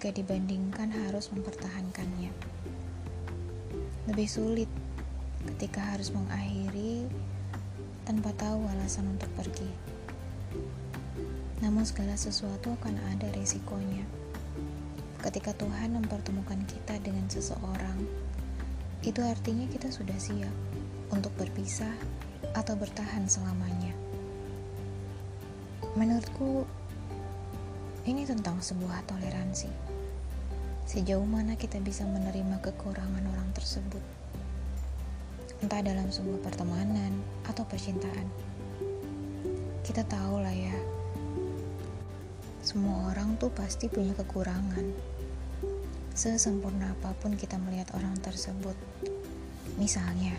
jika dibandingkan harus mempertahankannya. Lebih sulit ketika harus mengakhiri tanpa tahu alasan untuk pergi. Namun segala sesuatu akan ada resikonya. Ketika Tuhan mempertemukan kita dengan seseorang, itu artinya kita sudah siap untuk berpisah atau bertahan selamanya. Menurutku, ini tentang sebuah toleransi. Sejauh mana kita bisa menerima kekurangan orang tersebut, entah dalam sebuah pertemanan atau percintaan. Kita tahu lah ya, semua orang tuh pasti punya kekurangan. Sesempurna apa pun kita melihat orang tersebut, misalnya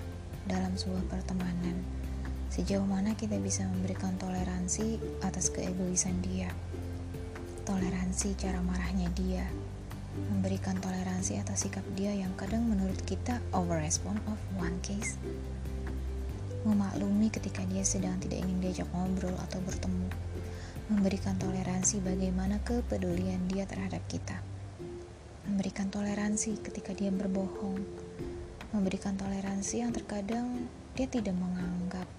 dalam sebuah pertemanan, sejauh mana kita bisa memberikan toleransi atas keegoisan dia toleransi cara marahnya dia, memberikan toleransi atas sikap dia yang kadang menurut kita over respond of one case, memaklumi ketika dia sedang tidak ingin diajak ngobrol atau bertemu, memberikan toleransi bagaimana kepedulian dia terhadap kita, memberikan toleransi ketika dia berbohong, memberikan toleransi yang terkadang dia tidak menganggap.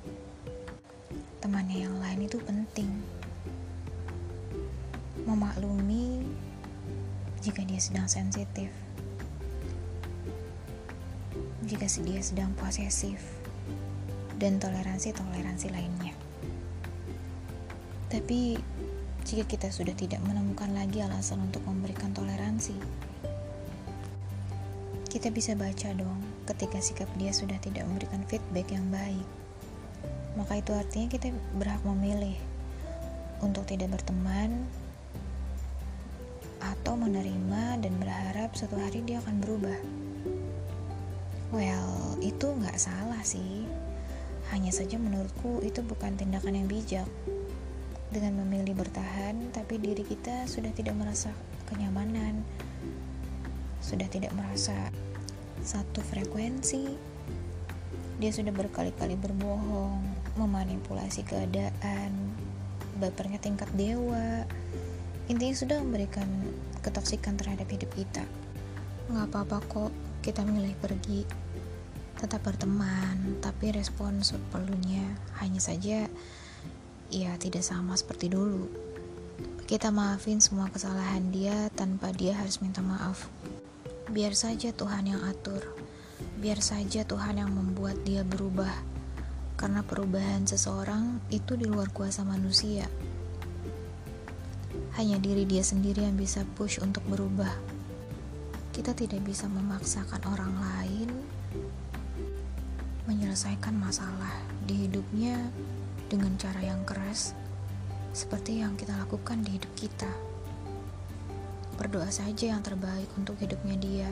Temannya yang lain itu penting memaklumi jika dia sedang sensitif, jika dia sedang posesif, dan toleransi-toleransi lainnya. Tapi, jika kita sudah tidak menemukan lagi alasan untuk memberikan toleransi, kita bisa baca dong ketika sikap dia sudah tidak memberikan feedback yang baik. Maka itu artinya kita berhak memilih untuk tidak berteman atau menerima dan berharap suatu hari dia akan berubah. Well, itu nggak salah sih. Hanya saja menurutku itu bukan tindakan yang bijak. Dengan memilih bertahan, tapi diri kita sudah tidak merasa kenyamanan, sudah tidak merasa satu frekuensi. Dia sudah berkali-kali berbohong, memanipulasi keadaan, bapernya tingkat dewa, intinya sudah memberikan ketoksikan terhadap hidup kita. Nggak apa-apa kok kita milih pergi. Tetap berteman tapi respon seperlunya hanya saja ya tidak sama seperti dulu. Kita maafin semua kesalahan dia tanpa dia harus minta maaf. Biar saja Tuhan yang atur. Biar saja Tuhan yang membuat dia berubah. Karena perubahan seseorang itu di luar kuasa manusia hanya diri dia sendiri yang bisa push untuk berubah. Kita tidak bisa memaksakan orang lain menyelesaikan masalah di hidupnya dengan cara yang keras, seperti yang kita lakukan di hidup kita. Berdoa saja yang terbaik untuk hidupnya dia.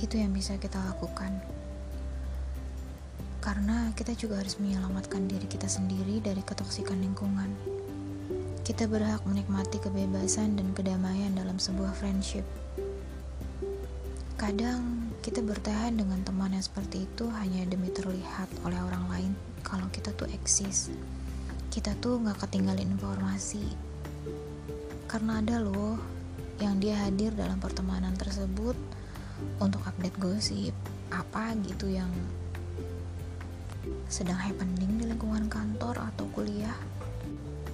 Itu yang bisa kita lakukan. Karena kita juga harus menyelamatkan diri kita sendiri dari ketoksikan lingkungan. Kita berhak menikmati kebebasan dan kedamaian dalam sebuah friendship. Kadang kita bertahan dengan teman yang seperti itu hanya demi terlihat oleh orang lain kalau kita tuh eksis. Kita tuh gak ketinggalin informasi. Karena ada loh yang dia hadir dalam pertemanan tersebut untuk update gosip apa gitu yang sedang happening di lingkungan kantor atau kuliah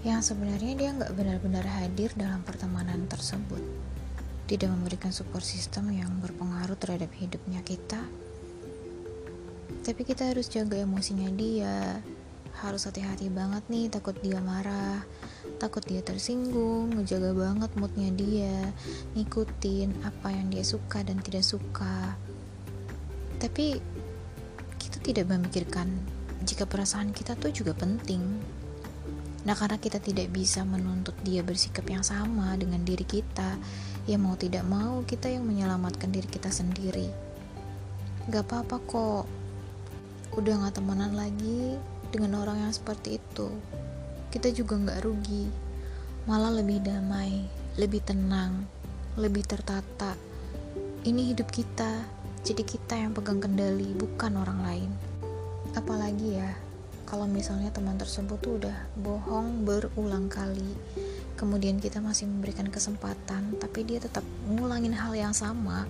yang sebenarnya dia nggak benar-benar hadir dalam pertemanan tersebut. Tidak memberikan support system yang berpengaruh terhadap hidupnya kita. Tapi kita harus jaga emosinya dia. Harus hati-hati banget nih takut dia marah takut dia tersinggung ngejaga banget moodnya dia ngikutin apa yang dia suka dan tidak suka. Tapi kita tidak memikirkan jika perasaan kita tuh juga penting Nah, karena kita tidak bisa menuntut dia bersikap yang sama dengan diri kita, ya mau tidak mau kita yang menyelamatkan diri kita sendiri. Gak apa-apa kok, udah gak temenan lagi dengan orang yang seperti itu. Kita juga gak rugi, malah lebih damai, lebih tenang, lebih tertata. Ini hidup kita, jadi kita yang pegang kendali, bukan orang lain. Apalagi ya, kalau misalnya teman tersebut tuh udah bohong berulang kali kemudian kita masih memberikan kesempatan, tapi dia tetap ngulangin hal yang sama,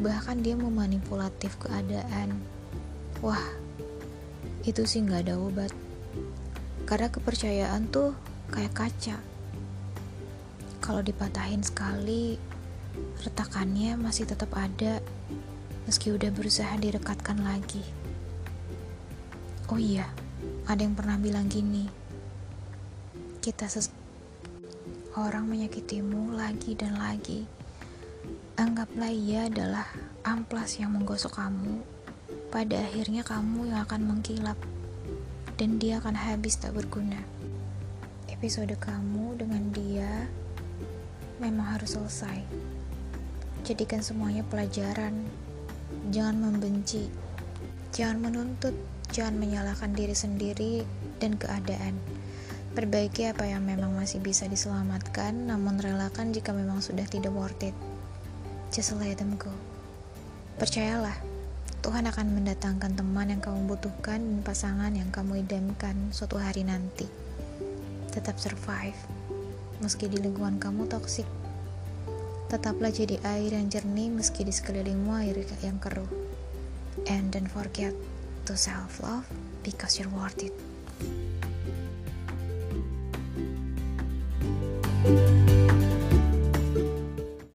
bahkan dia memanipulatif keadaan. Wah, itu sih nggak ada obat. Karena kepercayaan tuh kayak kaca. Kalau dipatahin sekali, retakannya masih tetap ada, meski udah berusaha direkatkan lagi. Oh iya, ada yang pernah bilang gini, kita ses orang menyakitimu lagi dan lagi. Anggaplah ia adalah amplas yang menggosok kamu. Pada akhirnya kamu yang akan mengkilap dan dia akan habis tak berguna. Episode kamu dengan dia memang harus selesai. Jadikan semuanya pelajaran. Jangan membenci. Jangan menuntut Jangan menyalahkan diri sendiri dan keadaan. Perbaiki apa yang memang masih bisa diselamatkan, namun relakan jika memang sudah tidak worth it. Just let them go. Percayalah, Tuhan akan mendatangkan teman yang kamu butuhkan dan pasangan yang kamu idamkan suatu hari nanti. Tetap survive, meski di lingkungan kamu toksik. Tetaplah jadi air yang jernih meski di sekelilingmu air yang keruh. And don't forget, to self love because you're worth it.